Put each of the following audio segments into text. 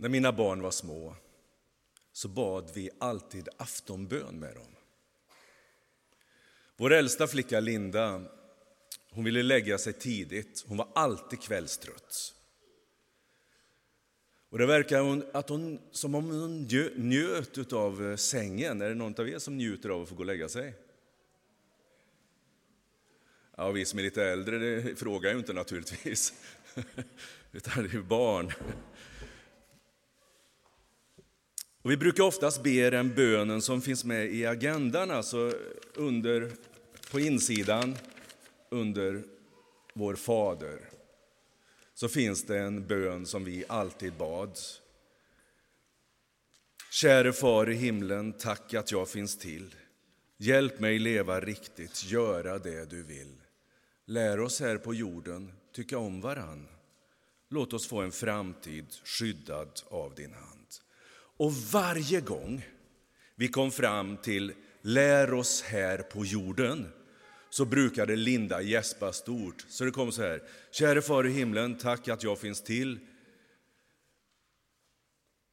När mina barn var små så bad vi alltid aftonbön med dem. Vår äldsta flicka Linda hon ville lägga sig tidigt. Hon var alltid kvällstrött. Och det verkar hon, att hon, som om hon njöt av eh, sängen. Är det någon av er som njuter av att få gå och lägga sig? Ja, vi som är lite äldre det frågar ju inte naturligtvis, utan det är barn. Och vi brukar oftast be den bönen som finns med i agendan, alltså under, på insidan under Vår Fader så finns det en bön som vi alltid bad. Käre Far i himlen, tack att jag finns till. Hjälp mig leva riktigt, göra det du vill. Lär oss här på jorden tycka om varann. Låt oss få en framtid skyddad av din hand. Och varje gång vi kom fram till lär oss här på jorden så brukade Linda gäspa stort. Så det kom så här. Käre far i himlen, tack att jag finns till.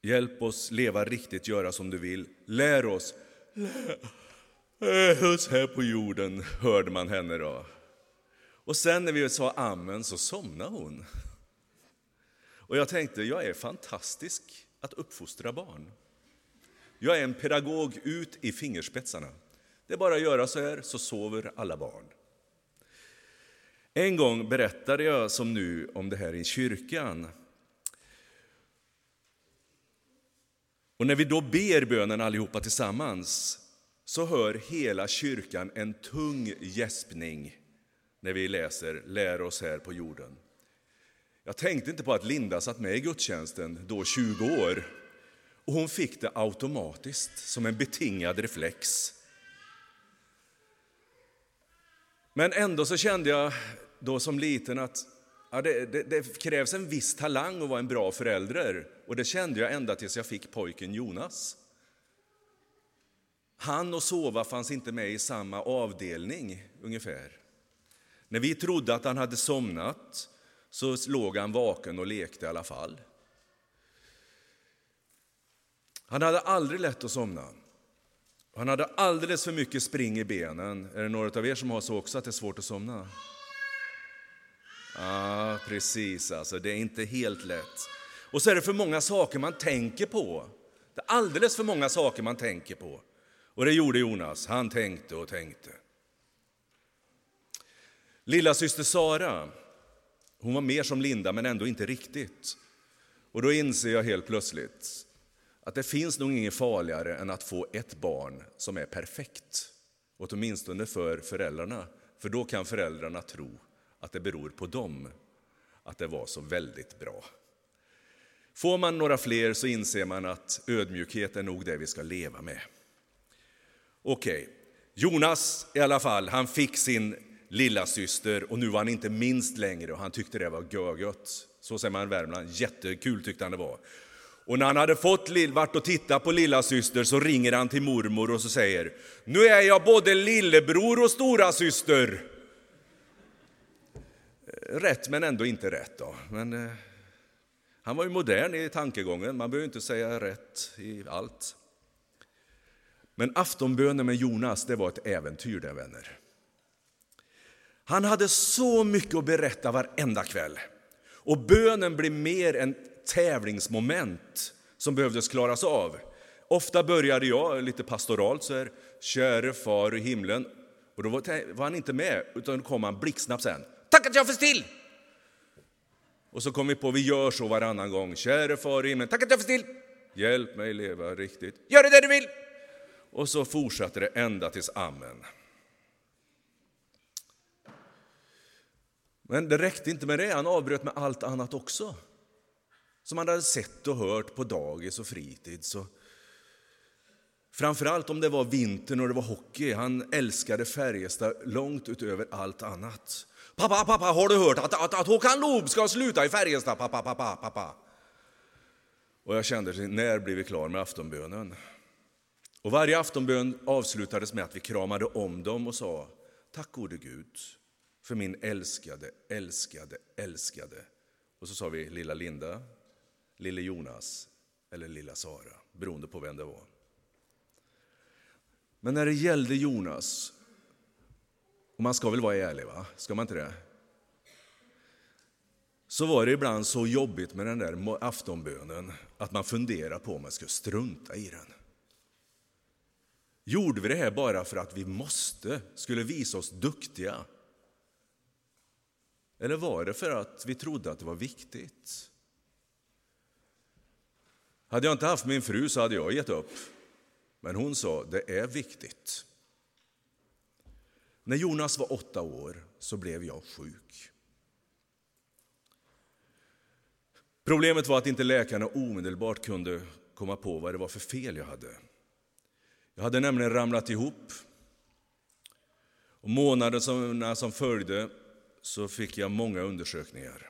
Hjälp oss leva riktigt, göra som du vill. Lär oss. Lär oss här på jorden, hörde man henne då. Och sen när vi sa amen så somnade hon. Och jag tänkte, jag är fantastisk att uppfostra barn. Jag är en pedagog ut i fingerspetsarna. Det är bara att göra så här så sover alla barn. En gång berättade jag som nu om det här i kyrkan. Och när vi då ber bönen allihopa tillsammans så hör hela kyrkan en tung gäspning när vi läser Lär oss här på jorden. Jag tänkte inte på att Linda satt med i gudstjänsten, då 20 år. Och hon fick det automatiskt, som en betingad reflex. Men ändå så kände jag då som liten att ja, det, det, det, krävs en viss talang att vara en bra förälder. Och det kände jag ända tills jag fick pojken Jonas. Han och sova fanns inte med i samma avdelning ungefär. När vi trodde att han hade somnat så låg han vaken och lekte i alla fall. Han hade aldrig lätt att somna. Han hade alldeles för mycket spring i benen. Är det några av er som har så också, att det är svårt att somna? Ja, precis. Alltså, det är inte helt lätt. Och så är det för många saker man tänker på. Det är alldeles för många saker man tänker på. Och det gjorde Jonas. Han tänkte och tänkte. Lilla syster Sara, hon var mer som Linda, men ändå inte riktigt. Och då inser jag helt plötsligt att det finns nog inget farligare än att få ett barn som är perfekt. Åtminstone för föräldrarna, för då kan föräldrarna tro att det beror på dem att det var så väldigt bra. Får man några fler så inser man att ödmjukhet är nog det vi ska leva med. Okej, okay. Jonas i alla fall, han fick sin lilla syster och nu var han inte minst längre och han tyckte det var görgött. Så säger man i Värmland, jättekul tyckte han det var. Och när han hade fått vart och titta på lilla syster så ringer han till mormor och så säger Nu är jag både lillebror och stora syster. Eh, rätt men ändå inte rätt då. Men, eh, han var ju modern i tankegången, man behöver inte säga rätt i allt. Men aftonbönen med Jonas, det var ett äventyr det vänner. Han hade så mycket att berätta varenda kväll. Och bönen blev mer en tävlingsmoment som behövdes klaras av. Ofta började jag lite pastoralt så här, käre far i himlen. Och då var han inte med, utan då kom han blixtsnabbt sen. Tack att jag finns till! Och så kom vi på, vi gör så varannan gång. Käre far i himlen, tack att jag finns till! Hjälp mig leva riktigt. Gör det där du vill! Och så fortsatte det ända tills amen. Men det räckte inte med det, han avbröt med allt annat också som han hade sett och hört på dagis och fritids. Och framförallt om det var vintern och det var hockey. Han älskade Färjestad långt utöver allt annat. Pappa, pappa, har du hört att, att, att Håkan Loob ska sluta i Färjestad? Pappa, pappa, pappa. Och jag kände, när blir vi klar med aftonbönen? Och varje aftonbön avslutades med att vi kramade om dem och sa Tack gode Gud för min älskade, älskade, älskade. Och så sa vi lilla Linda, lille Jonas, eller lilla Sara, beroende på vem det var. Men när det gällde Jonas, och man ska väl vara ärlig, va? ska man inte det? Så var det ibland så jobbigt med den där aftonbönen att man funderade på om man skulle strunta i den. Gjorde vi det här bara för att vi måste, skulle visa oss duktiga? Eller var det för att vi trodde att det var viktigt? Hade jag inte haft min fru så hade jag gett upp. Men hon sa, det är viktigt. När Jonas var åtta år så blev jag sjuk. Problemet var att inte läkarna omedelbart kunde komma på vad det var för fel jag hade. Jag hade nämligen ramlat ihop. Och månaderna som följde så fick jag många undersökningar.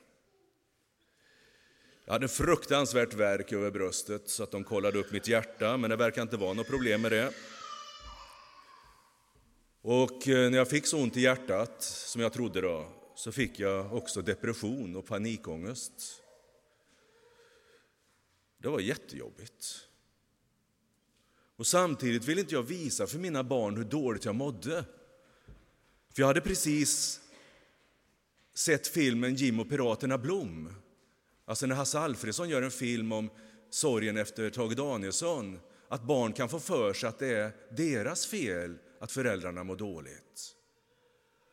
Jag hade fruktansvärt verk över bröstet så att de kollade upp mitt hjärta, men det verkar inte vara något problem med det. Och eh, när jag fick så ont i hjärtat, som jag trodde då, så fick jag också depression och panikångest. Det var jättejobbigt. Och samtidigt ville inte jag visa för mina barn hur dåligt jag mådde. För jag hade precis sett filmen Jim och piraterna Blom. Alltså när Hasse Alfredson gör en film om sorgen efter Tage Danielsson, att barn kan få för sig att det är deras fel att föräldrarna mår dåligt.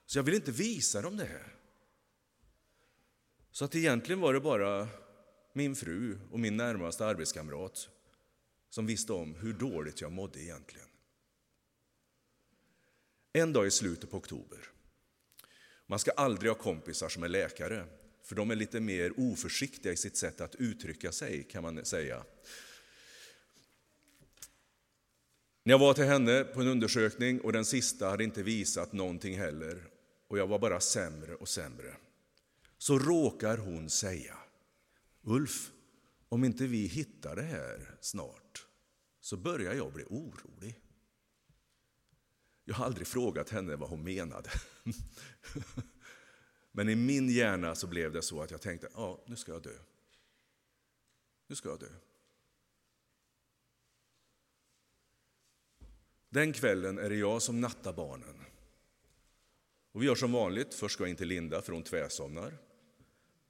Så jag vill inte visa dem det här. Så att egentligen var det bara min fru och min närmaste arbetskamrat som visste om hur dåligt jag mådde egentligen. En dag i slutet på oktober. Man ska aldrig ha kompisar som är läkare, för de är lite mer oförsiktiga i sitt sätt att uttrycka sig, kan man säga. När jag var till henne på en undersökning och den sista hade inte visat någonting heller och jag var bara sämre och sämre, så råkar hon säga Ulf, om inte vi hittar det här snart så börjar jag bli orolig. Jag har aldrig frågat henne vad hon menade. Men i min hjärna så blev det så att jag tänkte, ja, nu ska jag dö. Nu ska jag dö. Den kvällen är det jag som nattar barnen. Och vi gör som vanligt, först ska jag in till Linda för hon tvärsomnar.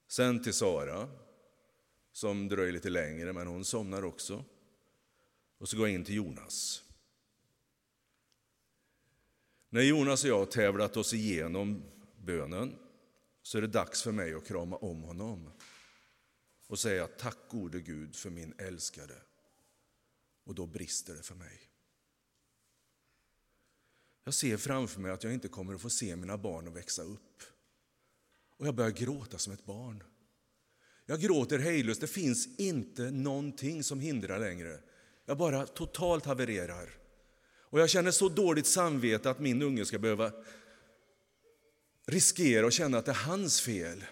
Sen till Sara, som dröjer lite längre men hon somnar också. Och så går jag in till Jonas. När Jonas och jag har tävlat oss igenom bönen så är det dags för mig att krama om honom och säga tack gode Gud för min älskade. Och då brister det för mig. Jag ser framför mig att jag inte kommer att få se mina barn växa upp. Och jag börjar gråta som ett barn. Jag gråter hejlöst, det finns inte någonting som hindrar längre. Jag bara totalt havererar. Och jag känner så dåligt samvete att min unge ska behöva riskera att känna att det är hans fel.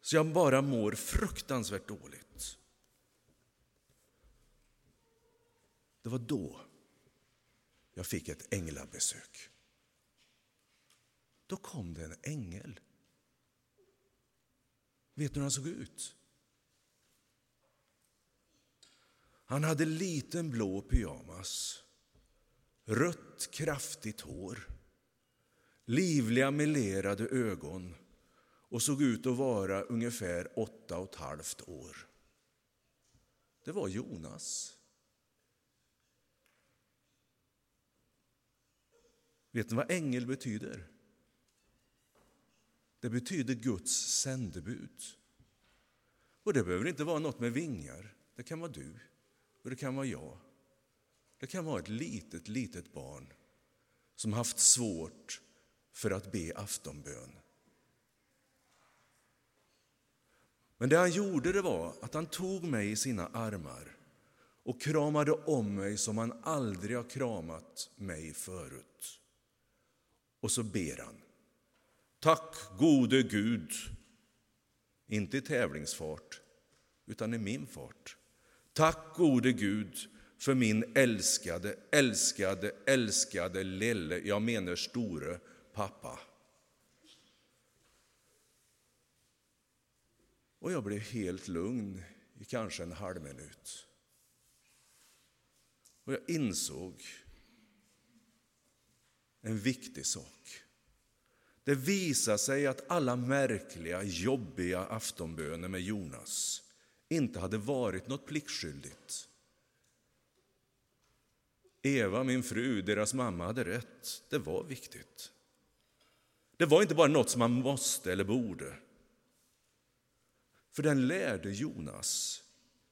Så jag bara mår fruktansvärt dåligt. Det var då jag fick ett änglabesök. Då kom det en ängel. Vet du hur han såg ut? Han hade liten blå pyjamas, rött kraftigt hår, livliga melerade ögon och såg ut att vara ungefär åtta och ett halvt år. Det var Jonas. Vet ni vad ängel betyder? Det betyder Guds sändebud. Och det behöver inte vara något med vingar. Det kan vara du och det kan vara jag. Det kan vara ett litet, litet barn som haft svårt för att be aftonbön. Men det han gjorde det var att han tog mig i sina armar och kramade om mig som han aldrig har kramat mig förut. Och så ber han. Tack gode Gud, inte i tävlingsfart, utan i min fart. Tack gode Gud för min älskade, älskade, älskade lille, jag menar store pappa. Och jag blev helt lugn i kanske en halv minut. Och jag insåg en viktig sak. Det visade sig att alla märkliga, jobbiga aftonböner med Jonas inte hade varit något pliktskyldigt. Eva, min fru, deras mamma, hade rätt. Det var viktigt. Det var inte bara något som man måste eller borde. För den lärde Jonas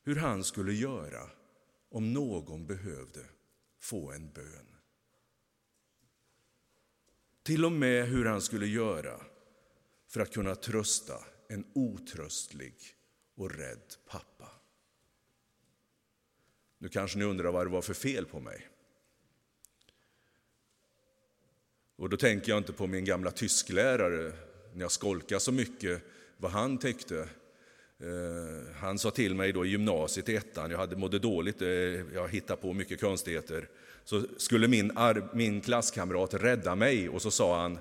hur han skulle göra om någon behövde få en bön. Till och med hur han skulle göra för att kunna trösta en otröstlig och rädd pappa. Nu kanske ni undrar vad det var för fel på mig. Och då tänker jag inte på min gamla tysklärare, när jag skolkade så mycket, vad han tyckte. Eh, han sa till mig då i gymnasiet i ettan, jag hade mådde dåligt, eh, jag hittade på mycket konstigheter. Så skulle min, min klasskamrat rädda mig och så sa han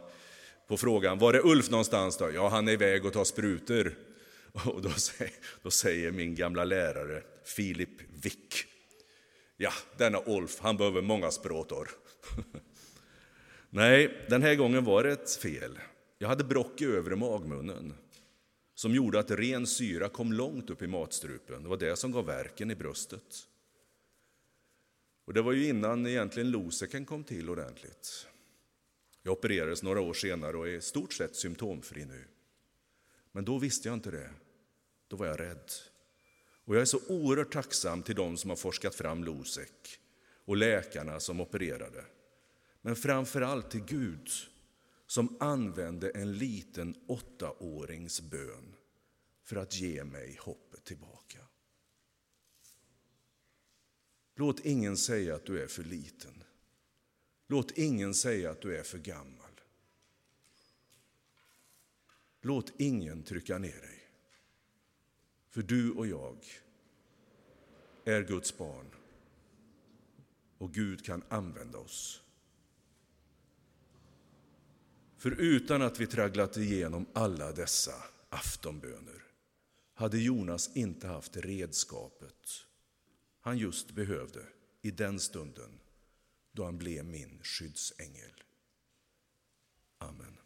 på frågan, var är Ulf någonstans då? Ja, han är iväg och tar sprutor. Och då säger, då säger min gamla lärare, Filip Wick, ja, denna Ulf, han behöver många språtor. Nej, den här gången var det ett fel. Jag hade brock i övre magmunnen som gjorde att ren syra kom långt upp i matstrupen. Det var det som gav verken i bröstet. Och det var ju innan egentligen Loseken kom till ordentligt. Jag opererades några år senare och är i stort sett symptomfri nu. Men då visste jag inte det. Då var jag rädd. Och jag är så oerhört tacksam till de som har forskat fram Losec och läkarna som opererade. Men framför allt till Gud som använde en liten åttaårings bön för att ge mig hoppet tillbaka. Låt ingen säga att du är för liten. Låt ingen säga att du är för gammal. Låt ingen trycka ner dig. För du och jag är Guds barn och Gud kan använda oss. För utan att vi tragglat igenom alla dessa aftonböner hade Jonas inte haft redskapet han just behövde i den stunden då han blev min skyddsängel. Amen.